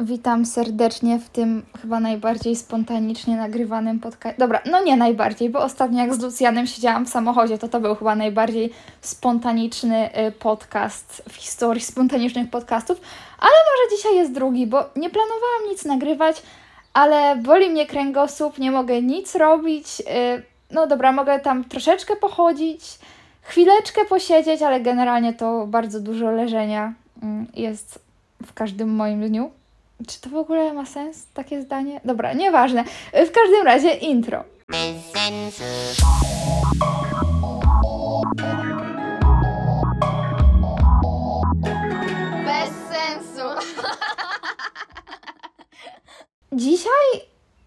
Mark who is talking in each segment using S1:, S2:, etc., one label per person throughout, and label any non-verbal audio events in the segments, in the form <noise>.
S1: Witam serdecznie w tym chyba najbardziej spontanicznie nagrywanym podcaście. Dobra, no nie najbardziej, bo ostatnio jak z Lucjanem siedziałam w samochodzie, to to był chyba najbardziej spontaniczny y, podcast w historii spontanicznych podcastów. Ale może dzisiaj jest drugi, bo nie planowałam nic nagrywać, ale boli mnie kręgosłup, nie mogę nic robić. y, No dobra, mogę tam troszeczkę pochodzić, chwileczkę posiedzieć, ale generalnie to bardzo dużo leżenia mm, jest w każdym moim dniu. Czy to w ogóle ma sens, takie zdanie? Dobra, nieważne. W każdym razie intro.
S2: Bez sensu. <laughs>
S1: Dzisiaj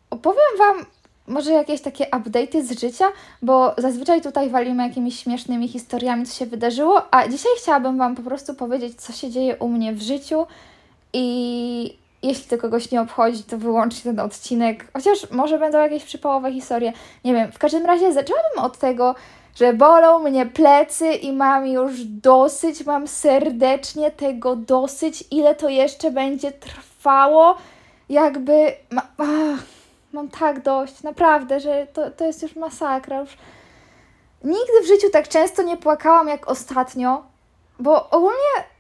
S1: opowiem Wam może jakieś takie update'y z życia, bo zazwyczaj tutaj walimy jakimiś śmiesznymi historiami, co się wydarzyło, a dzisiaj chciałabym Wam po prostu powiedzieć, co się dzieje u mnie w życiu i jeśli to kogoś nie obchodzi, to wyłączcie ten odcinek, chociaż może będą jakieś przypałowe historie, nie wiem. W każdym razie zaczęłabym od tego, że bolą mnie plecy i mam już dosyć, mam serdecznie tego dosyć, ile to jeszcze będzie trwało, jakby... Ma, ach, mam tak dość, naprawdę, że to, to jest już masakra. Już nigdy w życiu tak często nie płakałam jak ostatnio, bo ogólnie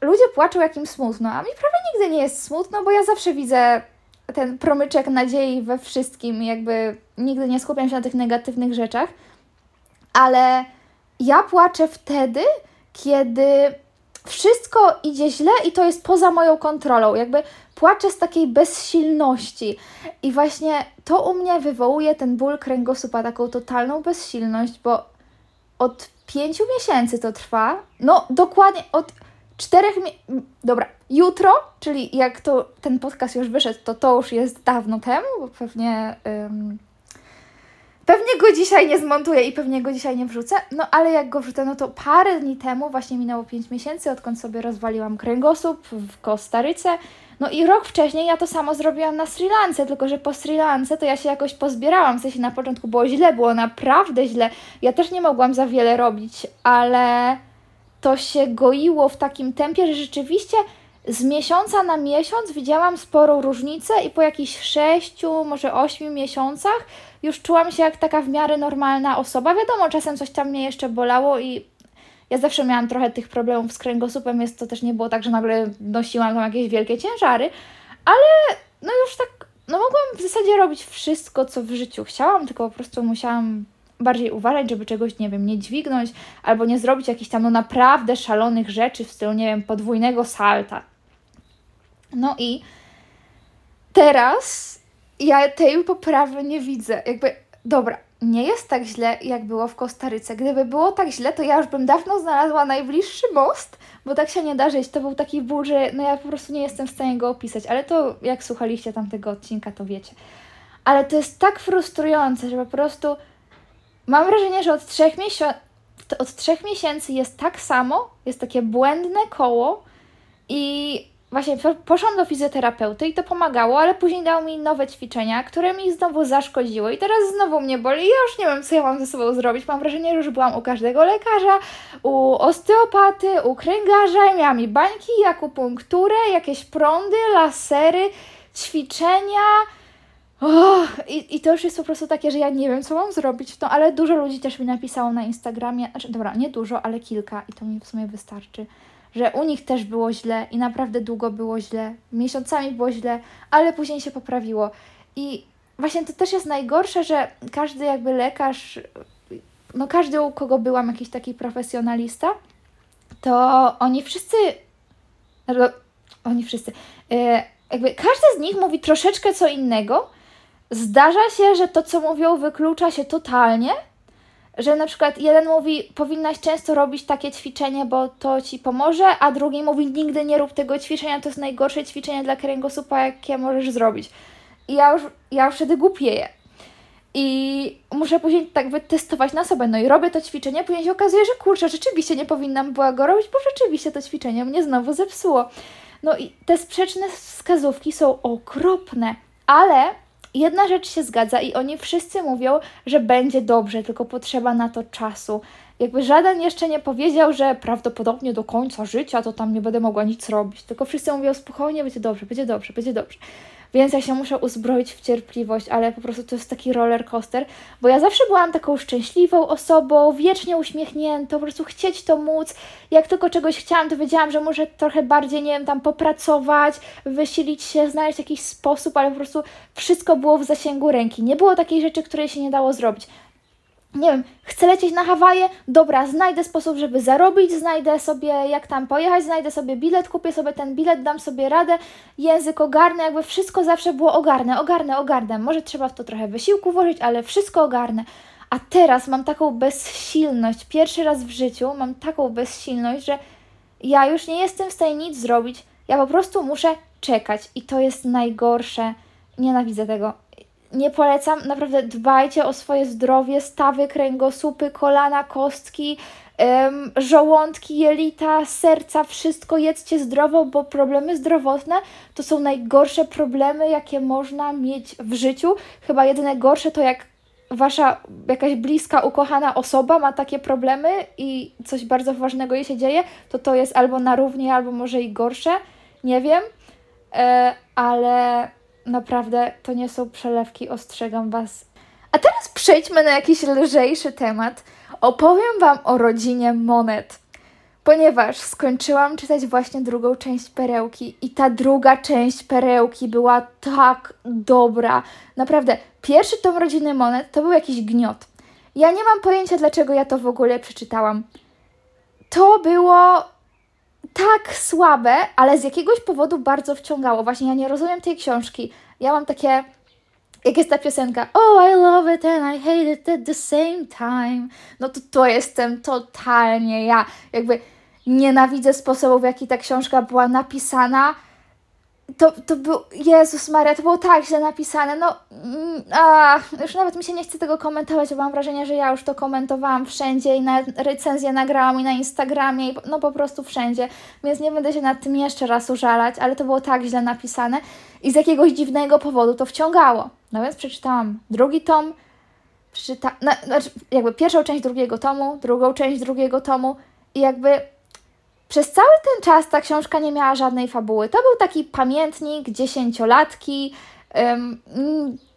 S1: ludzie płaczą jak im smutno, a mi prawie nigdy nie jest smutno, bo ja zawsze widzę ten promyczek nadziei we wszystkim, jakby nigdy nie skupiam się na tych negatywnych rzeczach, ale ja płaczę wtedy, kiedy wszystko idzie źle i to jest poza moją kontrolą, jakby płaczę z takiej bezsilności. I właśnie to u mnie wywołuje ten ból kręgosłupa, taką totalną bezsilność, bo od pięciu miesięcy to trwa, no dokładnie od czterech mi- Dobra, jutro, czyli jak to ten podcast już wyszedł, to to już jest dawno temu, bo pewnie... ym, Pewnie go dzisiaj nie zmontuję i pewnie go dzisiaj nie wrzucę, no ale jak go wrzucę, no to parę dni temu, właśnie minęło 5 miesięcy, odkąd sobie rozwaliłam kręgosłup w Kostaryce. No i rok wcześniej ja to samo zrobiłam na Sri Lance, tylko że po Sri Lance to ja się jakoś pozbierałam, w sensie na początku było źle, było naprawdę źle. Ja też nie mogłam za wiele robić, ale to się goiło w takim tempie, że rzeczywiście z miesiąca na miesiąc widziałam sporą różnicę i po jakichś sześciu, może ośmiu miesiącach już czułam się jak taka w miarę normalna osoba. Wiadomo, czasem coś tam mnie jeszcze bolało i ja zawsze miałam trochę tych problemów z kręgosłupem, jest to też nie było tak, że nagle nosiłam tam jakieś wielkie ciężary, ale no już tak, no mogłam w zasadzie robić wszystko, co w życiu chciałam, tylko po prostu musiałam bardziej uważać, żeby czegoś, nie wiem, nie dźwignąć albo nie zrobić jakichś tam no naprawdę szalonych rzeczy w stylu, nie wiem, podwójnego salta. No i teraz ja tej poprawy nie widzę. Jakby, dobra, nie jest tak źle, jak było w Kostaryce. Gdyby było tak źle, to ja już bym dawno znalazła najbliższy most, bo tak się nie da żyć. To był taki ból, że no ja po prostu nie jestem w stanie go opisać. Ale to, jak słuchaliście tamtego odcinka, to wiecie. Ale to jest tak frustrujące, że po prostu mam wrażenie, że od trzech, od trzech miesięcy jest tak samo, jest takie błędne koło i właśnie po- poszłam do fizjoterapeuty i to pomagało, ale później dał mi nowe ćwiczenia, które mi znowu zaszkodziły i teraz znowu mnie boli i ja już nie wiem, co ja mam ze sobą zrobić. Mam wrażenie, że już byłam u każdego lekarza, u osteopaty, u kręgarza, i miałam i bańki, akupunkturę, jakieś prądy, lasery, ćwiczenia. Oh, i, I to już jest po prostu takie, że ja nie wiem, co mam zrobić. No, ale dużo ludzi też mi napisało na Instagramie, znaczy, dobra, nie dużo, ale kilka i to mi w sumie wystarczy, że u nich też było źle i naprawdę długo było źle, miesiącami było źle, ale później się poprawiło. I właśnie to też jest najgorsze, że każdy jakby lekarz, no każdy u kogo byłam jakiś taki profesjonalista, to oni wszyscy, oni wszyscy, e, jakby każdy z nich mówi troszeczkę co innego. Zdarza się, że to, co mówią, wyklucza się totalnie, że na przykład jeden mówi, powinnaś często robić takie ćwiczenie, bo to ci pomoże, a drugi mówi, nigdy nie rób tego ćwiczenia, to jest najgorsze ćwiczenie dla kręgosłupa, jakie możesz zrobić. I ja już, ja już wtedy głupieję. I muszę później tak wytestować na sobie. No i robię to ćwiczenie, później się okazuje, że kurczę, rzeczywiście nie powinnam była go robić, bo rzeczywiście to ćwiczenie mnie znowu zepsuło. No i te sprzeczne wskazówki są okropne, ale jedna rzecz się zgadza i oni wszyscy mówią, że będzie dobrze, tylko potrzeba na to czasu. Jakby żaden jeszcze nie powiedział, że prawdopodobnie do końca życia to tam nie będę mogła nic robić. Tylko wszyscy mówią spokojnie, będzie dobrze, będzie dobrze, będzie dobrze. Więc ja się muszę uzbroić w cierpliwość, ale po prostu to jest taki roller coaster, bo ja zawsze byłam taką szczęśliwą osobą, wiecznie uśmiechniętą, po prostu chcieć to móc. Jak tylko czegoś chciałam, to wiedziałam, że muszę trochę bardziej, nie wiem, tam popracować, wysilić się, znaleźć jakiś sposób, ale po prostu wszystko było w zasięgu ręki. Nie było takiej rzeczy, której się nie dało zrobić nie wiem, chcę lecieć na Hawaje, dobra, znajdę sposób, żeby zarobić, znajdę sobie jak tam pojechać, znajdę sobie bilet, kupię sobie ten bilet, dam sobie radę, język ogarnę, jakby wszystko zawsze było ogarnę, ogarnę, ogarnę. Może trzeba w to trochę wysiłku włożyć, ale wszystko ogarnę. A teraz mam taką bezsilność, pierwszy raz w życiu mam taką bezsilność, że ja już nie jestem w stanie nic zrobić, ja po prostu muszę czekać i to jest najgorsze. Nienawidzę tego nie polecam, naprawdę dbajcie o swoje zdrowie, stawy, kręgosłupy, kolana, kostki, ym, żołądki, jelita, serca, wszystko jedzcie zdrowo, bo problemy zdrowotne to są najgorsze problemy, jakie można mieć w życiu. Chyba jedyne gorsze to jak wasza jakaś bliska, ukochana osoba ma takie problemy i coś bardzo ważnego jej się dzieje, to to jest albo na równi, albo może i gorsze, nie wiem, yy, ale Naprawdę to nie są przelewki, ostrzegam Was. A teraz przejdźmy na jakiś lżejszy temat. Opowiem Wam o rodzinie Monet. Ponieważ skończyłam czytać właśnie drugą część perełki, i ta druga część perełki była tak dobra. Naprawdę, pierwszy tom rodziny Monet to był jakiś gniot. Ja nie mam pojęcia, dlaczego ja to w ogóle przeczytałam. To było tak słabe, ale z jakiegoś powodu bardzo wciągało. Właśnie ja nie rozumiem tej książki. Ja mam takie. Jak jest ta piosenka Oh, I love it and I hate it at the same time. No to to jestem totalnie ja. Jakby nienawidzę sposobu, w jaki ta książka była napisana to, to był, Jezus Maria, to było tak źle napisane, no, mm, a, już nawet mi się nie chce tego komentować, bo mam wrażenie, że ja już to komentowałam wszędzie i na recenzję nagrałam i na Instagramie, i, no po prostu wszędzie, więc nie będę się nad tym jeszcze raz użalać, ale to było tak źle napisane i z jakiegoś dziwnego powodu to wciągało. No więc przeczytałam drugi tom, przeczyta, no, znaczy jakby pierwszą część drugiego tomu, drugą część drugiego tomu i jakby przez cały ten czas ta książka nie miała żadnej fabuły. To był taki pamiętnik dziesięciolatki. Um,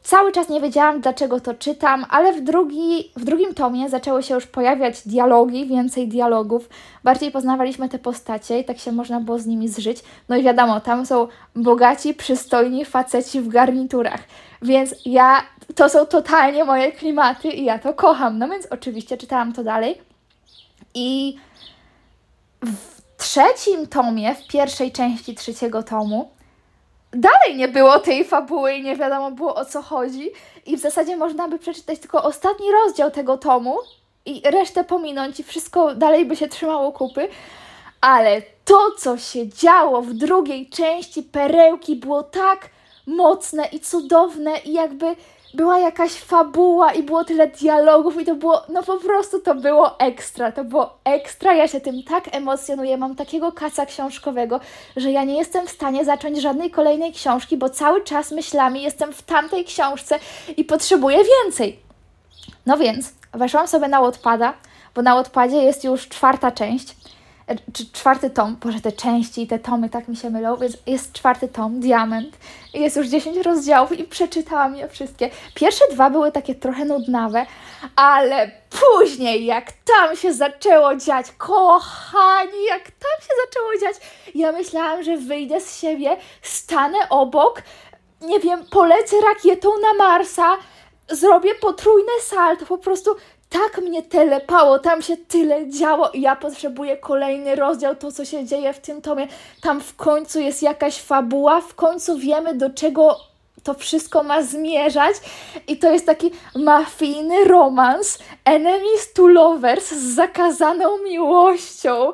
S1: cały czas nie wiedziałam, dlaczego to czytam, ale w, drugi, w drugim tomie zaczęły się już pojawiać dialogi, więcej dialogów. Bardziej poznawaliśmy te postacie i tak się można było z nimi zżyć. No i wiadomo, tam są bogaci, przystojni faceci w garniturach. Więc ja, to są totalnie moje klimaty i ja to kocham. No więc oczywiście czytałam to dalej. I trzecim tomie, w pierwszej części trzeciego tomu, dalej nie było tej fabuły i nie wiadomo było o co chodzi. I w zasadzie można by przeczytać tylko ostatni rozdział tego tomu i resztę pominąć i wszystko dalej by się trzymało kupy. Ale to, co się działo w drugiej części perełki, było tak mocne i cudowne i jakby była jakaś fabuła i było tyle dialogów i to było, no po prostu to było ekstra, to było ekstra, ja się tym tak emocjonuję, mam takiego kaca książkowego, że ja nie jestem w stanie zacząć żadnej kolejnej książki, bo cały czas myślami jestem w tamtej książce i potrzebuję więcej. No więc, weszłam sobie na Wattpada, bo na Wattpadzie jest już czwarta część, czy czwarty tom, boże te części i te tomy tak mi się mylą, więc jest czwarty tom, Diament. Jest już 10 rozdziałów i przeczytałam je wszystkie. Pierwsze dwa były takie trochę nudnawe, ale później jak tam się zaczęło dziać, kochani, jak tam się zaczęło dziać, ja myślałam, że wyjdę z siebie, stanę obok, nie wiem, polecę rakietą na Marsa, zrobię potrójne salto, po prostu tak mnie telepało, tam się tyle działo i ja potrzebuję kolejny rozdział, to co się dzieje w tym tomie. Tam w końcu jest jakaś fabuła, w końcu wiemy do czego to wszystko ma zmierzać i to jest taki mafijny romans enemies to lovers z zakazaną miłością.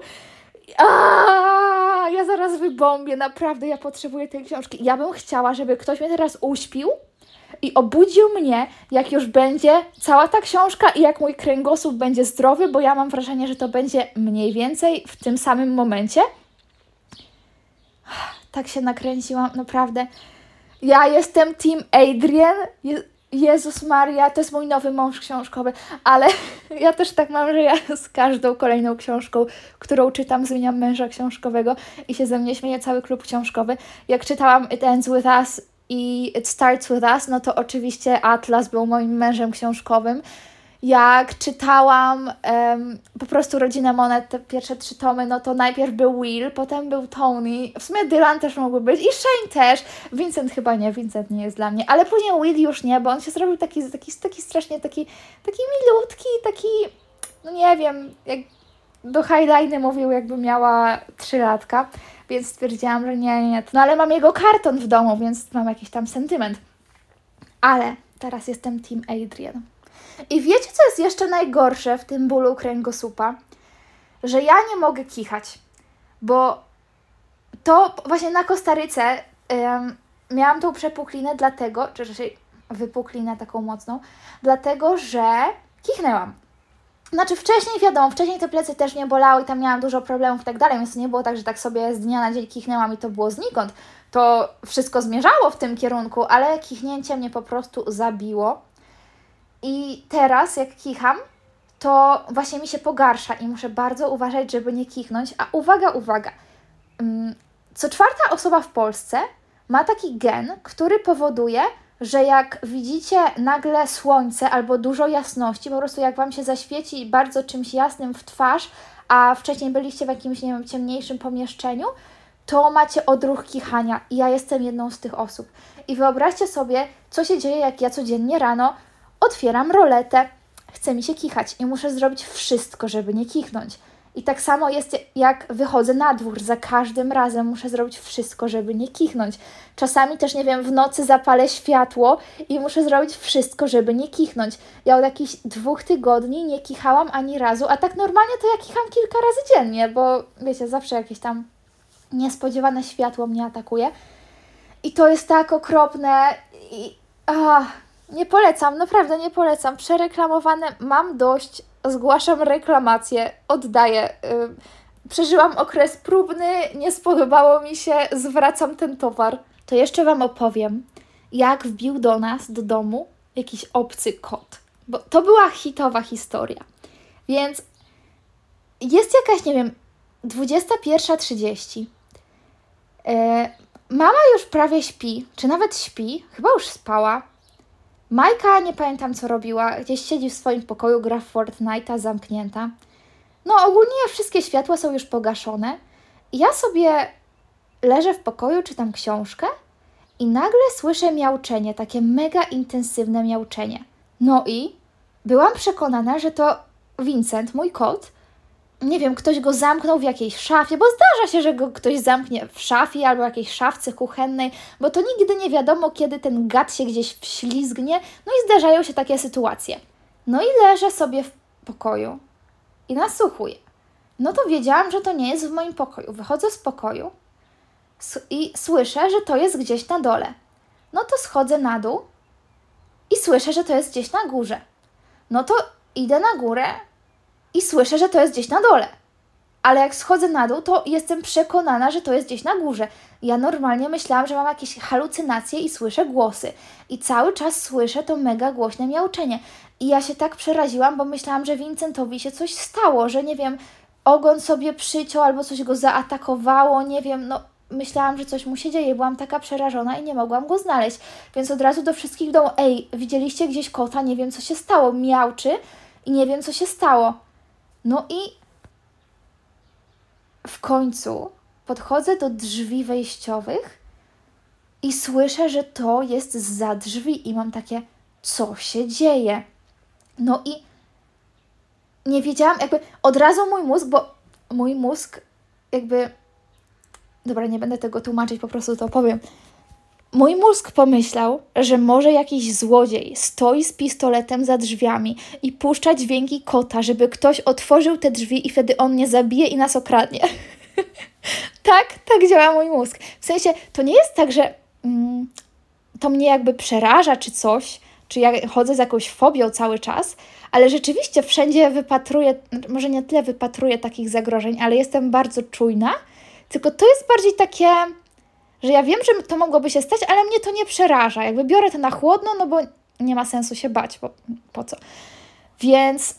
S1: A, ja zaraz wybombię, naprawdę ja potrzebuję tej książki. Ja bym chciała, żeby ktoś mnie teraz uśpił i obudził mnie, jak już będzie cała ta książka i jak mój kręgosłup będzie zdrowy, bo ja mam wrażenie, że to będzie mniej więcej w tym samym momencie. Tak się nakręciłam, naprawdę. Ja jestem Team Adrian. Jezus Maria, to jest mój nowy mąż książkowy, ale <laughs> ja też tak mam, że ja z każdą kolejną książką, którą czytam, zmieniam męża książkowego i się ze mnie śmieje cały klub książkowy. Jak czytałam It Ends With Us i It Starts With Us, no to oczywiście Atlas był moim mężem książkowym. Jak czytałam um, po prostu Rodzinę Monet, te pierwsze trzy tomy, no to najpierw był Will, potem był Tony, w sumie Dylan też mógłby być i Shane też, Vincent chyba nie, Vincent nie jest dla mnie, ale później Will już nie, bo on się zrobił taki, taki, taki strasznie, taki, taki milutki, taki, no nie wiem, jak do highlighty mówił, jakby miała trzylatka, więc stwierdziłam, że nie, nie, nie, no ale mam jego karton w domu, więc mam jakiś tam sentyment. Ale teraz jestem Team Adrian. I wiecie, co jest jeszcze najgorsze w tym bólu kręgosłupa? Że ja nie mogę kichać, bo to właśnie na Kostaryce miałam tą przepuklinę dlatego, czy raczej wypuklinę taką mocną, dlatego, że kichnęłam. Znaczy wcześniej wiadomo, wcześniej te plecy też nie bolały i tam miałam dużo problemów i tak dalej, więc to nie było tak, że tak sobie z dnia na dzień kichnęłam i to było znikąd. To wszystko zmierzało w tym kierunku, ale kichnięcie mnie po prostu zabiło. I teraz, jak kicham, to właśnie mi się pogarsza i muszę bardzo uważać, żeby nie kichnąć. A uwaga, uwaga. Mm, co czwarta osoba w Polsce ma taki gen, który powoduje, że jak widzicie nagle słońce albo dużo jasności, po prostu jak Wam się zaświeci bardzo czymś jasnym w twarz, a wcześniej byliście w jakimś, nie wiem, ciemniejszym pomieszczeniu, to macie odruch kichania i ja jestem jedną z tych osób. I wyobraźcie sobie, co się dzieje, jak ja codziennie rano otwieram roletę, chce mi się kichać i muszę zrobić wszystko, żeby nie kichnąć. I tak samo jest, jak wychodzę na dwór. Za każdym razem muszę zrobić wszystko, żeby nie kichnąć. Czasami też, nie wiem, w nocy zapalę światło i muszę zrobić wszystko, żeby nie kichnąć. Ja od jakichś dwóch tygodni nie kichałam ani razu, a tak normalnie to ja kicham kilka razy dziennie, bo wiecie, zawsze jakieś tam niespodziewane światło mnie atakuje. I to jest tak okropne i... Ah, nie polecam, naprawdę nie polecam. Przereklamowane mam dość, zgłaszam reklamację, oddaję. Przeżyłam okres próbny, nie spodobało mi się, zwracam ten towar. To jeszcze Wam opowiem, jak wbił do nas, do domu, jakiś obcy kot. Bo to była hitowa historia. Więc jest jakaś, nie wiem, 21.30. Yy, mama już prawie śpi, czy nawet śpi, chyba już spała Majka, nie pamiętam co robiła, gdzieś siedzi w swoim pokoju, gra w Fortnite'a zamknięta. No ogólnie wszystkie światła są już pogaszone. Ja sobie leżę w pokoju, czytam książkę i nagle słyszę miauczenie, takie mega intensywne miauczenie. No i byłam przekonana, że to Vincent, mój kot, nie wiem, ktoś go zamknął w jakiejś szafie, bo zdarza się, że go ktoś zamknie w szafie albo jakiejś szafce kuchennej, bo to nigdy nie wiadomo, kiedy ten gad się gdzieś wślizgnie, no i zdarzają się takie sytuacje. No i leżę sobie w pokoju i nasłuchuję. No to wiedziałam, że to nie jest w moim pokoju. Wychodzę z pokoju i słyszę, że to jest gdzieś na dole. No to schodzę na dół i słyszę, że to jest gdzieś na górze. No to idę na górę, i słyszę, że to jest gdzieś na dole. Ale jak schodzę na dół, to jestem przekonana, że to jest gdzieś na górze. Ja normalnie myślałam, że mam jakieś halucynacje i słyszę głosy. I cały czas słyszę to mega głośne miauczenie. I ja się tak przeraziłam, bo myślałam, że Vincentowi się coś stało, że nie wiem, ogon sobie przyciął albo coś go zaatakowało, nie wiem, no myślałam, że coś mu się dzieje. Byłam taka przerażona i nie mogłam go znaleźć. Więc od razu do wszystkich w ej, widzieliście gdzieś kota, nie wiem co się stało, miauczy i nie wiem co się stało. No i w końcu podchodzę do drzwi wejściowych i słyszę, że to jest za drzwi, i mam takie, co się dzieje? No i nie wiedziałam, jakby od razu mój mózg, bo mój mózg, jakby. Dobra, nie będę tego tłumaczyć, po prostu to powiem. Mój mózg pomyślał, że może jakiś złodziej stoi z pistoletem za drzwiami i puszcza dźwięki kota, żeby ktoś otworzył te drzwi i wtedy on mnie zabije i nas okradnie. <laughs> tak, tak działa mój mózg. W sensie, to nie jest tak, że mm, to mnie jakby przeraża czy coś, czy ja chodzę z jakąś fobią cały czas, ale rzeczywiście wszędzie wypatruję, może nie tyle wypatruję takich zagrożeń, ale jestem bardzo czujna, tylko to jest bardziej takie że ja wiem, że to mogłoby się stać, ale mnie to nie przeraża. Jakby biorę to na chłodno, no bo nie ma sensu się bać, bo po co. Więc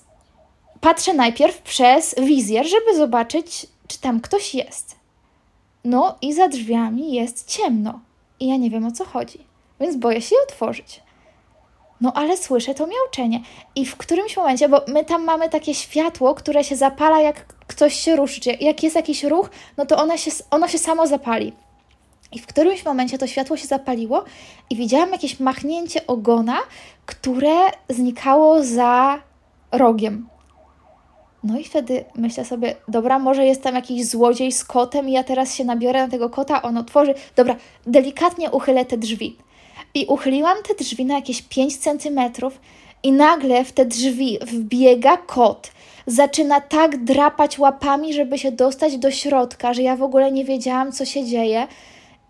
S1: patrzę najpierw przez wizjer, żeby zobaczyć, czy tam ktoś jest. No i za drzwiami jest ciemno i ja nie wiem o co chodzi, więc boję się je otworzyć. No ale słyszę to miauczenie i w którymś momencie, bo my tam mamy takie światło, które się zapala jak ktoś się ruszy, czy jak jest jakiś ruch, no to ono się, ono się samo zapali. I w którymś momencie to światło się zapaliło i widziałam jakieś machnięcie ogona, które znikało za rogiem. No i wtedy myślę sobie, dobra, może jest tam jakiś złodziej z kotem i ja teraz się nabiorę na tego kota, on otworzy. Dobra, delikatnie uchylę te drzwi. I uchyliłam te drzwi na jakieś 5 centymetrów i nagle w te drzwi wbiega kot. Zaczyna tak drapać łapami, żeby się dostać do środka, że ja w ogóle nie wiedziałam, co się dzieje.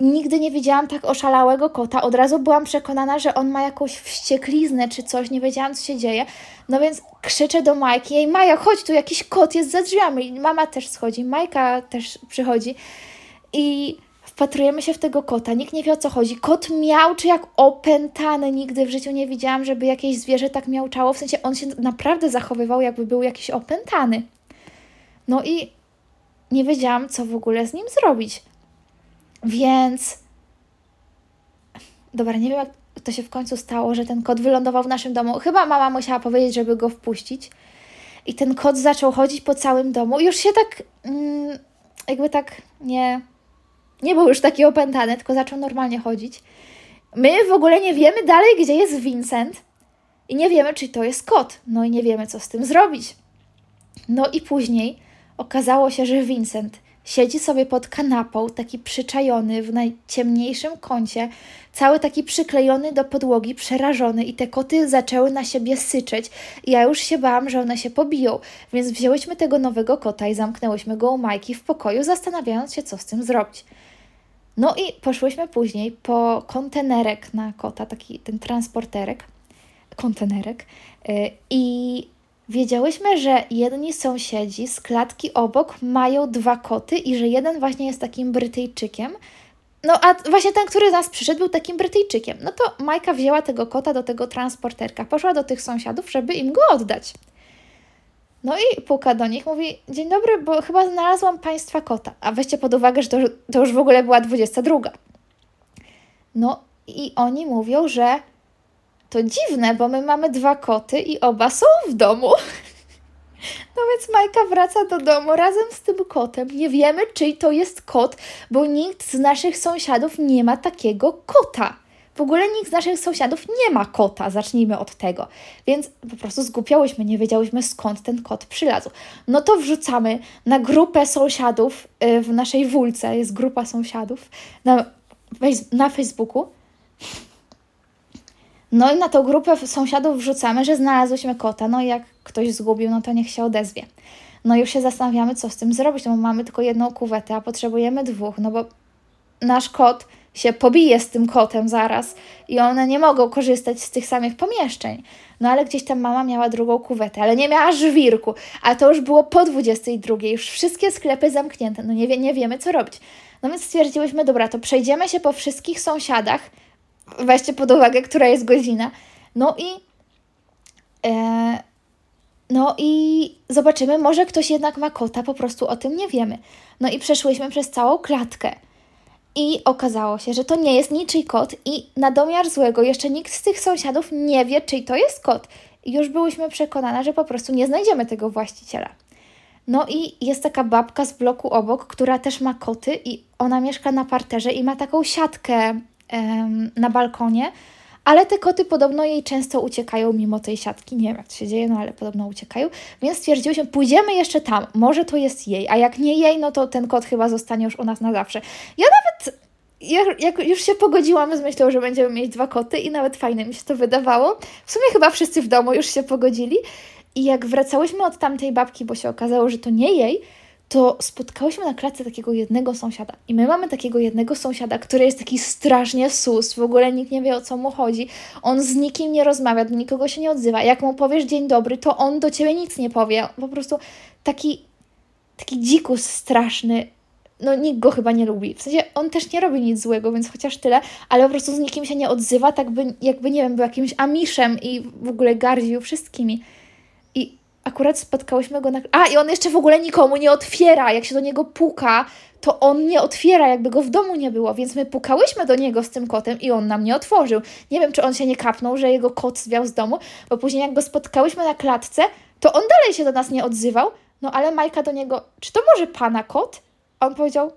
S1: Nigdy nie widziałam tak oszalałego kota. Od razu byłam przekonana, że on ma jakąś wściekliznę czy coś. Nie wiedziałam, co się dzieje. No więc krzyczę do Majki. Jej, Maja, chodź, tu jakiś kot jest za drzwiami. Mama też schodzi, Majka też przychodzi. I wpatrujemy się w tego kota. Nikt nie wie, o co chodzi. Kot miał, czy jak opętany. Nigdy w życiu nie widziałam, żeby jakieś zwierzę tak miałczało. W sensie on się naprawdę zachowywał, jakby był jakiś opętany. No i nie wiedziałam, co w ogóle z nim zrobić. Więc. Dobra, nie wiem, jak to się w końcu stało, że ten kot wylądował w naszym domu. Chyba mama musiała powiedzieć, żeby go wpuścić. I ten kot zaczął chodzić po całym domu. Już się tak. Mm, jakby tak nie. Nie był już taki opętany, tylko zaczął normalnie chodzić. My w ogóle nie wiemy dalej, gdzie jest Vincent. I nie wiemy, czy to jest kot. No i nie wiemy, co z tym zrobić. No i później okazało się, że Vincent Siedzi sobie pod kanapą, taki przyczajony w najciemniejszym kącie, cały taki przyklejony do podłogi, przerażony, i te koty zaczęły na siebie syczeć. I ja już się bałam, że one się pobiją, więc wzięłyśmy tego nowego kota i zamknęłyśmy go u Majki w pokoju, zastanawiając się, co z tym zrobić. No i poszłyśmy później po kontenerek na kota, taki ten transporterek, kontenerek, yy, i Wiedziałyśmy, że jedni sąsiedzi z klatki obok mają dwa koty i że jeden właśnie jest takim Brytyjczykiem. No a właśnie ten, który z nas przyszedł, był takim Brytyjczykiem. No to Majka wzięła tego kota do tego transporterka, poszła do tych sąsiadów, żeby im go oddać. No i puka do nich, mówi: Dzień dobry, bo chyba znalazłam państwa kota. A weźcie pod uwagę, że to, to już w ogóle była 22. No i oni mówią, że to dziwne, bo my mamy dwa koty i oba są w domu. <laughs> No więc Majka wraca do domu razem z tym kotem. Nie wiemy, czyj to jest kot, bo nikt z naszych sąsiadów nie ma takiego kota. W ogóle nikt z naszych sąsiadów nie ma kota, zacznijmy od tego. Więc po prostu zgłupiałyśmy, nie wiedziałyśmy skąd ten kot przylazł. No to wrzucamy na grupę sąsiadów y, w naszej wólce, jest grupa sąsiadów na, na Facebooku. No i na tą grupę sąsiadów wrzucamy, że znalazłyśmy kota. No i jak ktoś zgubił, no to niech się odezwie. No i już się zastanawiamy, co z tym zrobić, no bo mamy tylko jedną kuwetę, a potrzebujemy dwóch, no bo nasz kot się pobije z tym kotem zaraz i one nie mogą korzystać z tych samych pomieszczeń. No ale gdzieś tam mama miała drugą kuwetę, ale nie miała żwirku, a to już było po 22, już wszystkie sklepy zamknięte, no nie, wie, nie wiemy co robić. No więc stwierdziłyśmy, dobra, to przejdziemy się po wszystkich sąsiadach, weźcie pod uwagę, która jest godzina. No i. E, no i zobaczymy, może ktoś jednak ma kota, po prostu o tym nie wiemy. No i przeszłyśmy przez całą klatkę. I okazało się, że to nie jest niczyj kot, i na domiar złego jeszcze nikt z tych sąsiadów nie wie, czyj to jest kot. I już byłyśmy przekonane, że po prostu nie znajdziemy tego właściciela. No i jest taka babka z bloku obok, która też ma koty, i ona mieszka na parterze i ma taką siatkę na balkonie, ale te koty podobno jej często uciekają mimo tej siatki. Nie wiem, jak to się dzieje, no ale podobno uciekają. Więc stwierdziłyśmy, pójdziemy jeszcze tam, może to jest jej, a jak nie jej, no to ten kot chyba zostanie już u nas na zawsze. Ja nawet ja, jak już się pogodziłam z myślą, że będziemy mieć dwa koty i nawet fajnie mi się to wydawało. W sumie chyba wszyscy w domu już się pogodzili. I jak wracałyśmy od tamtej babki, bo się okazało, że to nie jej, to spotkałyśmy na klatce takiego jednego sąsiada. I my mamy takiego jednego sąsiada, który jest taki strasznie sus, w ogóle nikt nie wie o co mu chodzi. On z nikim nie rozmawia, do nikogo się nie odzywa. Jak mu powiesz dzień dobry, to on do ciebie nic nie powie. Po prostu taki, taki dzikus straszny. no nikt go chyba nie lubi. W sensie on też nie robi nic złego, więc chociaż tyle, ale po prostu z nikim się nie odzywa, tak by, jakby, nie wiem, był jakimś amiszem i w ogóle gardził wszystkimi. Akurat spotkałyśmy go na... A, i on jeszcze w ogóle nikomu nie otwiera. Jak się do niego puka, to on nie otwiera, jakby go w domu nie było, więc my pukałyśmy do niego z tym kotem i on nam nie otworzył. Nie wiem, czy on się nie kapnął, że jego kot zwiał z domu, bo później jak go spotkałyśmy na klatce, to on dalej się do nas nie odzywał, no ale Majka do niego, czy to może pana kot? A on powiedział,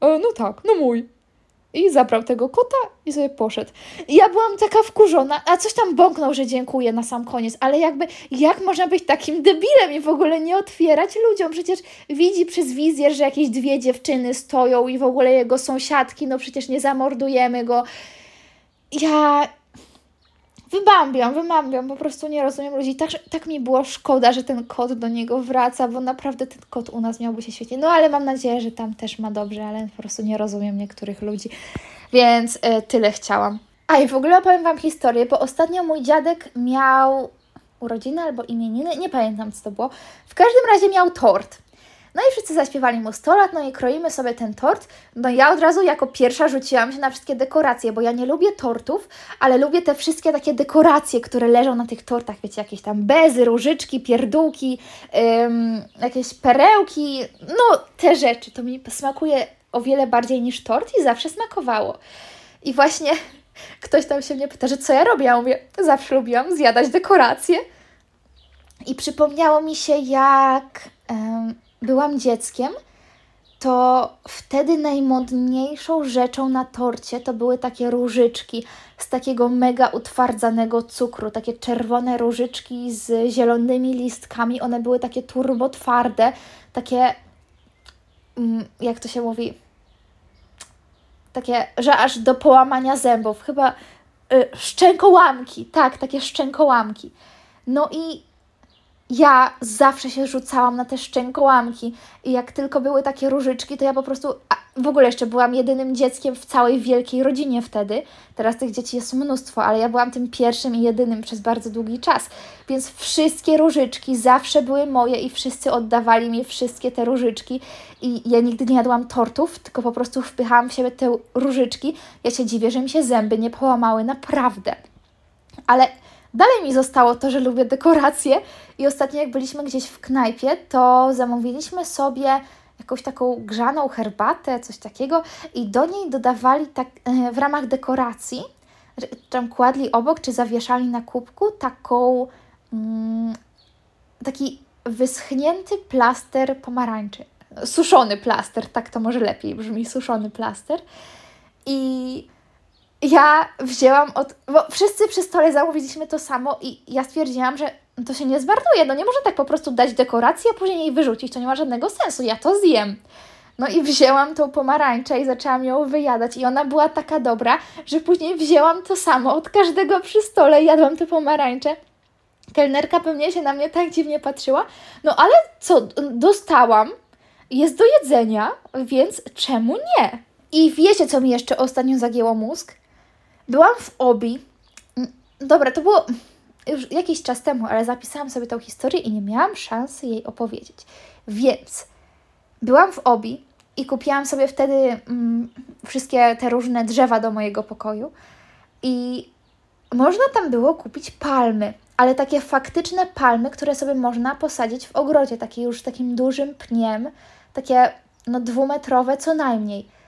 S1: e, no tak, no mój. I zabrał tego kota i sobie poszedł. I ja byłam taka wkurzona, a coś tam bąknął, że dziękuję na sam koniec, ale jakby, jak można być takim debilem i w ogóle nie otwierać ludziom? Przecież widzi przez wizjer, że jakieś dwie dziewczyny stoją i w ogóle jego sąsiadki, no przecież nie zamordujemy go. Ja wybambiam, wybambiam, po prostu nie rozumiem ludzi. Tak, tak mi było szkoda, że ten kot do niego wraca, bo naprawdę ten kot u nas miałby się świetnie. No ale mam nadzieję, że tam też ma dobrze, ale po prostu nie rozumiem niektórych ludzi. Więc y, tyle chciałam. A i w ogóle opowiem Wam historię, bo ostatnio mój dziadek miał urodziny albo imieniny, nie pamiętam co to było. W każdym razie miał tort. No i wszyscy zaśpiewali mu 100 lat, no i kroimy sobie ten tort. No ja od razu jako pierwsza rzuciłam się na wszystkie dekoracje, bo ja nie lubię tortów, ale lubię te wszystkie takie dekoracje, które leżą na tych tortach, wiecie, jakieś tam bezy, różyczki, pierdółki, ym, jakieś perełki, no te rzeczy. To mi smakuje o wiele bardziej niż tort i zawsze smakowało. I właśnie <laughs> ktoś tam się mnie pyta, że co ja robię? Ja mówię, zawsze lubiłam zjadać dekoracje. I przypomniało mi się, jak byłam dzieckiem, to wtedy najmodniejszą rzeczą na torcie to były takie różyczki z takiego mega utwardzanego cukru, takie czerwone różyczki z zielonymi listkami. One były takie turbo twarde, takie, mm, jak to się mówi, takie, że aż do połamania zębów. Chyba y, szczękołamki, tak, takie szczękołamki. No i ja zawsze się rzucałam na te szczękołamki i jak tylko były takie różyczki, to ja po prostu, w ogóle jeszcze byłam jedynym dzieckiem w całej wielkiej rodzinie wtedy. Teraz tych dzieci jest mnóstwo, ale ja byłam tym pierwszym i jedynym przez bardzo długi czas. Więc wszystkie różyczki zawsze były moje i wszyscy oddawali mi wszystkie te różyczki. I ja nigdy nie jadłam tortów, tylko po prostu wpychałam w siebie te różyczki. Ja się dziwię, że mi się zęby nie połamały, naprawdę. Ale Dalej mi zostało to, że lubię dekoracje i ostatnio jak byliśmy gdzieś w knajpie, to zamówiliśmy sobie jakąś taką grzaną herbatę, coś takiego i do niej dodawali tak e, w ramach dekoracji, tam kładli obok czy zawieszali na kubku taką mm, taki wyschnięty plaster pomarańczy. Suszony plaster, tak to może lepiej brzmi, suszony plaster. I ja wzięłam od. Bo wszyscy przy stole zamówiliśmy to samo i ja stwierdziłam, że to się nie zmarnuje. No nie można tak po prostu dać dekoracji, a później jej wyrzucić. To nie ma żadnego sensu. Ja to zjem. No i wzięłam tą pomarańczę i zaczęłam ją wyjadać. I ona była taka dobra, że później wzięłam to samo od każdego przy stole jadłam tę pomarańczę. Kelnerka pewnie się na mnie tak dziwnie patrzyła. No ale co, dostałam, jest do jedzenia, więc czemu nie? I wiecie, co mi jeszcze ostatnio zagięło mózg? Byłam w Obi. Mm, dobra, to było już jakiś czas temu, ale zapisałam sobie tą historię i nie miałam szansy jej opowiedzieć. Więc byłam w Obi i kupiłam sobie wtedy mm, wszystkie te różne drzewa do mojego pokoju. I można tam było kupić palmy, ale takie faktyczne palmy, które sobie można posadzić w ogrodzie, takie już takim dużym pniem, takie no dwumetrowe co najmniej.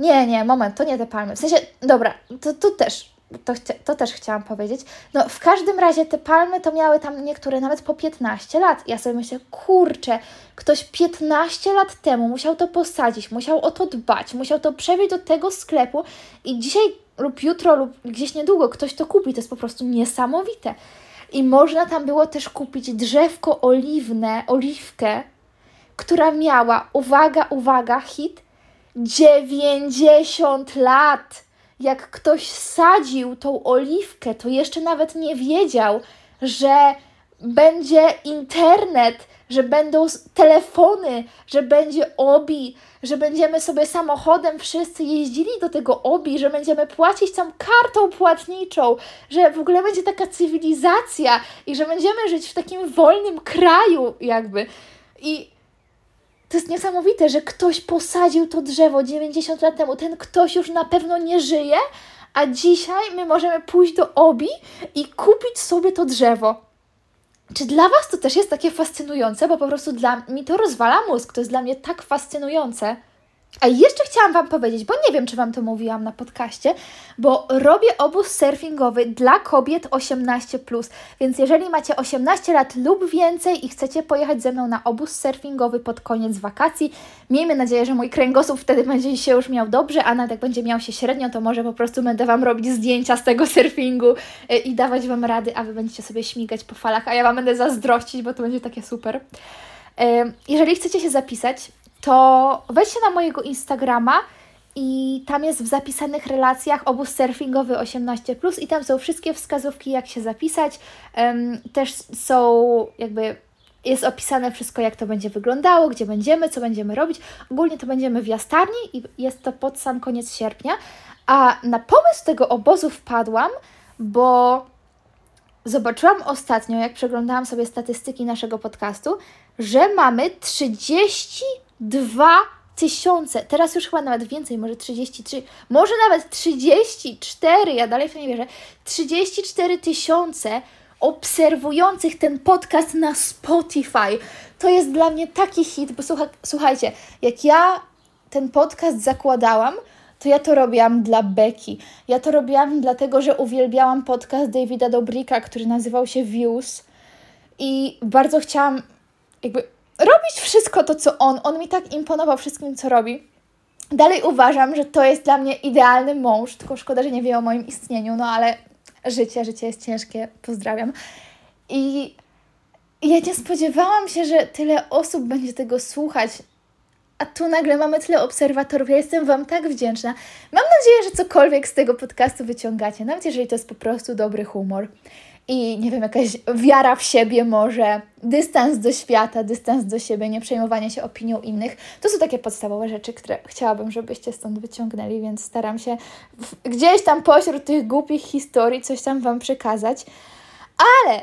S1: Nie, nie, moment, to nie te palmy. W sensie, dobra, to tu też, to, to też chciałam powiedzieć. No, w każdym razie te palmy to miały tam niektóre nawet po 15 lat. Ja sobie myślę, kurczę, ktoś 15 lat temu musiał to posadzić, musiał o to dbać, musiał to przewieźć do tego sklepu i dzisiaj lub jutro lub gdzieś niedługo ktoś to kupi. To jest po prostu niesamowite. I można tam było też kupić drzewko oliwne, oliwkę, która miała, uwaga, uwaga, hit 90 lat! Jak ktoś sadził tą oliwkę, to jeszcze nawet nie wiedział, że będzie internet, że będą telefony, że będzie obi, że będziemy sobie samochodem wszyscy jeździli do tego obi, że będziemy płacić tam kartą płatniczą, że w ogóle będzie taka cywilizacja i że będziemy żyć w takim wolnym kraju, jakby. I to jest niesamowite, że ktoś posadził to drzewo 90 lat temu. Ten ktoś już na pewno nie żyje, a dzisiaj my możemy pójść do Obi i kupić sobie to drzewo. Czy dla Was to też jest takie fascynujące? Bo po prostu dla mi to rozwala mózg. To jest dla mnie tak fascynujące. A jeszcze chciałam Wam powiedzieć, bo nie wiem, czy Wam to mówiłam na podcaście, bo robię obóz surfingowy dla kobiet 18, więc jeżeli macie 18 lat lub więcej i chcecie pojechać ze mną na obóz surfingowy pod koniec wakacji, miejmy nadzieję, że mój kręgosłup wtedy będzie się już miał dobrze, a nawet jak będzie miał się średnio, to może po prostu będę Wam robić zdjęcia z tego surfingu y, i dawać Wam rady, a Wy będziecie sobie śmigać po falach, a ja Wam będę zazdrościć, bo to będzie takie super. Y, jeżeli chcecie się zapisać, to wejdźcie na mojego Instagrama i tam jest w zapisanych relacjach obóz surfingowy 18 i tam są wszystkie wskazówki, jak się zapisać. Też są jakby jest opisane wszystko, jak to będzie wyglądało, gdzie będziemy, co będziemy robić. Ogólnie to będziemy w Jastarni i jest to pod sam koniec sierpnia. A na pomysł tego obozu wpadłam, bo zobaczyłam ostatnio, jak przeglądałam sobie statystyki naszego podcastu, że mamy 30 dwa tysiące, teraz już chyba nawet więcej, może 33, może nawet 34, ja dalej w to nie wierzę, 34 tysiące obserwujących ten podcast na Spotify. To jest dla mnie taki hit, bo słucha, słuchajcie, jak ja ten podcast zakładałam, to ja to robiłam dla Beki. Ja to robiłam dlatego, że uwielbiałam podcast Davida Dobrika, który nazywał się Views i bardzo chciałam jakby robić wszystko to, co on. On mi tak imponował wszystkim, co robi. Dalej uważam, że to jest dla mnie idealny mąż, tylko szkoda, że nie wie o moim istnieniu, no ale życie, życie jest ciężkie, pozdrawiam. I ja nie spodziewałam się, że tyle osób będzie tego słuchać, a tu nagle mamy tyle obserwatorów. Ja jestem Wam tak wdzięczna. Mam nadzieję, że cokolwiek z tego podcastu wyciągacie, nawet jeżeli to jest po prostu dobry humor i nie wiem, jakaś wiara w siebie może, dystans do świata, dystans do siebie, nie przejmowanie się opinią innych. To są takie podstawowe rzeczy, które chciałabym, żebyście stąd wyciągnęli, więc staram się gdzieś tam pośród tych głupich historii coś tam Wam przekazać. Ale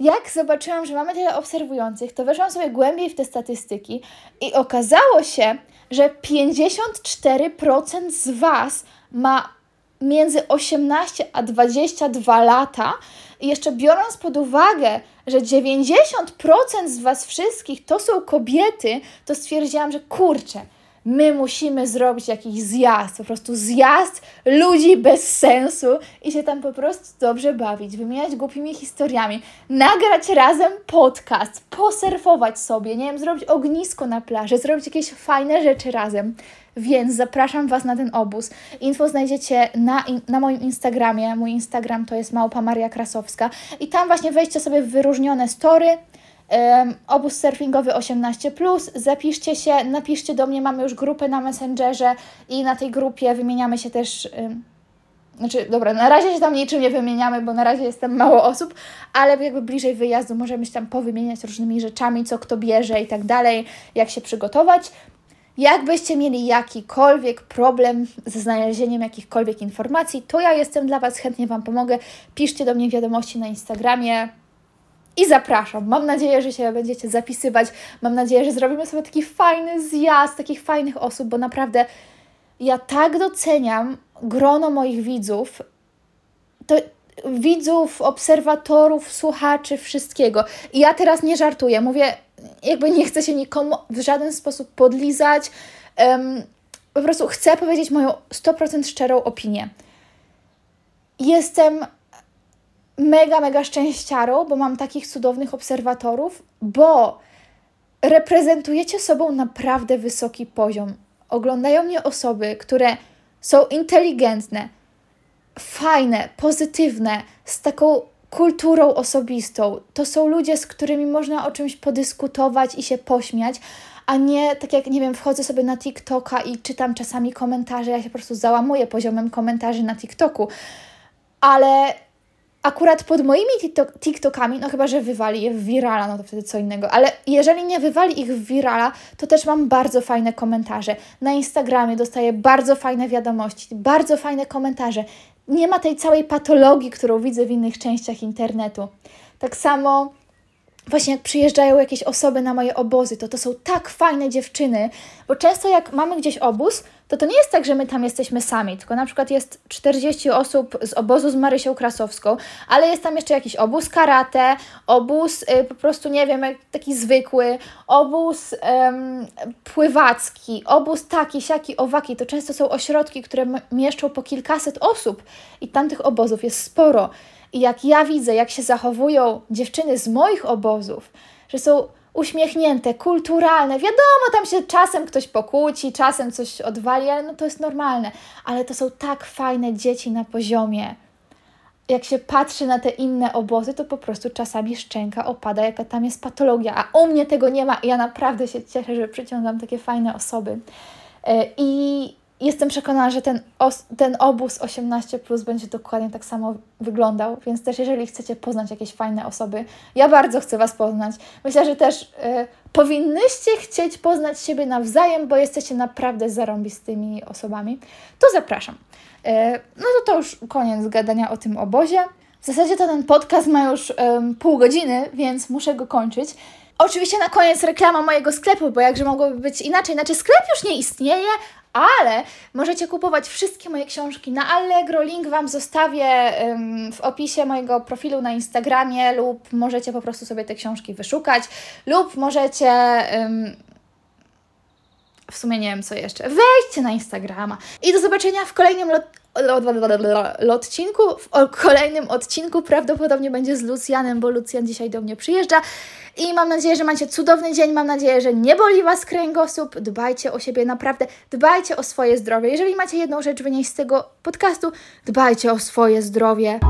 S1: jak zobaczyłam, że mamy tyle obserwujących, to weszłam sobie głębiej w te statystyki i okazało się, że 54% z Was ma między 18 a 22 lata. I jeszcze biorąc pod uwagę, że 90% z Was wszystkich to są kobiety, to stwierdziłam, że kurczę, my musimy zrobić jakiś zjazd, po prostu zjazd ludzi bez sensu i się tam po prostu dobrze bawić, wymieniać głupimi historiami, nagrać razem podcast, posurfować sobie, nie wiem, zrobić ognisko na plaży, zrobić jakieś fajne rzeczy razem. Więc zapraszam Was na ten obóz. Info znajdziecie na, na moim Instagramie. Mój Instagram to jest Małpa Maria Krasowska. I tam właśnie wejdźcie sobie w wyróżnione story. Um, obóz surfingowy 18. Zapiszcie się, napiszcie do mnie. Mamy już grupę na Messengerze i na tej grupie wymieniamy się też. Um, znaczy, dobra, na razie się tam niczym nie wymieniamy, bo na razie jest tam mało osób, ale jakby bliżej wyjazdu możemy się tam powymieniać różnymi rzeczami, co kto bierze i tak dalej, jak się przygotować. Jakbyście mieli jakikolwiek problem ze znalezieniem jakichkolwiek informacji, to ja jestem dla Was, chętnie Wam pomogę. Piszcie do mnie wiadomości na Instagramie i zapraszam. Mam nadzieję, że się będziecie zapisywać. Mam nadzieję, że zrobimy sobie taki fajny zjazd takich fajnych osób, bo naprawdę ja tak doceniam grono moich widzów. To widzów, obserwatorów, słuchaczy, wszystkiego. I ja teraz nie żartuję. Mówię, jakby nie chcę się nikomu w żaden sposób podlizać. Um, po prostu chcę powiedzieć moją 100% szczerą opinię. Jestem mega, mega szczęściarą, bo mam takich cudownych obserwatorów, bo reprezentujecie sobą naprawdę wysoki poziom. Oglądają mnie osoby, które są inteligentne, fajne, pozytywne, z taką kulturą osobistą. To są ludzie, z którymi można o czymś podyskutować i się pośmiać, a nie tak jak, nie wiem, wchodzę sobie na TikToka i czytam czasami komentarze, ja się po prostu załamuję poziomem komentarzy na TikToku. Ale akurat pod moimi TikTokami, no chyba, że wywali je w virala, no to wtedy co innego, ale jeżeli nie wywali ich w virala, to też mam bardzo fajne komentarze. Na Instagramie dostaję bardzo fajne wiadomości, bardzo fajne komentarze nie ma tej całej patologii, którą widzę w innych częściach internetu. Tak samo właśnie jak przyjeżdżają jakieś osoby na moje obozy, to to są tak fajne dziewczyny, bo często jak mamy gdzieś obóz, to to nie jest tak, że my tam jesteśmy sami, tylko na przykład jest 40 osób z obozu z Marysią Krasowską, ale jest tam jeszcze jakiś obóz karate, obóz y, po prostu, nie wiem, taki zwykły, obóz em, pływacki, obóz taki, siaki, owaki. To często są ośrodki, które mieszczą po kilkaset osób i tam tych obozów jest sporo. I jak ja widzę, jak się zachowują dziewczyny z moich obozów, że są uśmiechnięte, kulturalne, wiadomo, tam się czasem ktoś pokłóci, czasem coś odwali, ale no to jest normalne. Ale to są tak fajne dzieci na poziomie. Jak się patrzy na te inne obozy, to po prostu czasami szczęka opada, jaka tam jest patologia, a u mnie tego nie ma i ja naprawdę się cieszę, że przyciągam takie fajne osoby. E, I jestem przekonana, że ten, os- ten obóz 18 plus będzie dokładnie tak samo wyglądał, więc też jeżeli chcecie poznać jakieś fajne osoby, ja bardzo chcę Was poznać. Myślę, że też e, powinnyście chcieć poznać siebie nawzajem, bo jesteście naprawdę zarąbistymi osobami. To zapraszam. E, no to to już koniec gadania o tym obozie. W zasadzie to ten podcast ma już em, pół godziny, więc muszę go kończyć. Oczywiście na koniec reklama mojego sklepu, bo jakże mogłoby być inaczej. Znaczy sklep już nie istnieje, ale możecie kupować wszystkie moje książki na Allegro. Link Wam zostawię w opisie mojego profilu na Instagramie lub możecie po prostu sobie te książki wyszukać lub możecie... w sumie nie wiem co jeszcze. Wejdźcie na Instagrama. I do zobaczenia w kolejnym lotcinku. W kolejnym odcinku prawdopodobnie będzie z Lucjanem, bo Lucjan dzisiaj do mnie przyjeżdża. I mam nadzieję, że macie cudowny dzień. Mam nadzieję, że nie boli Was kręgosłup. Dbajcie o siebie, naprawdę. Dbajcie o swoje zdrowie. Jeżeli macie jedną rzecz wynieść z tego podcastu, dbajcie o swoje zdrowie.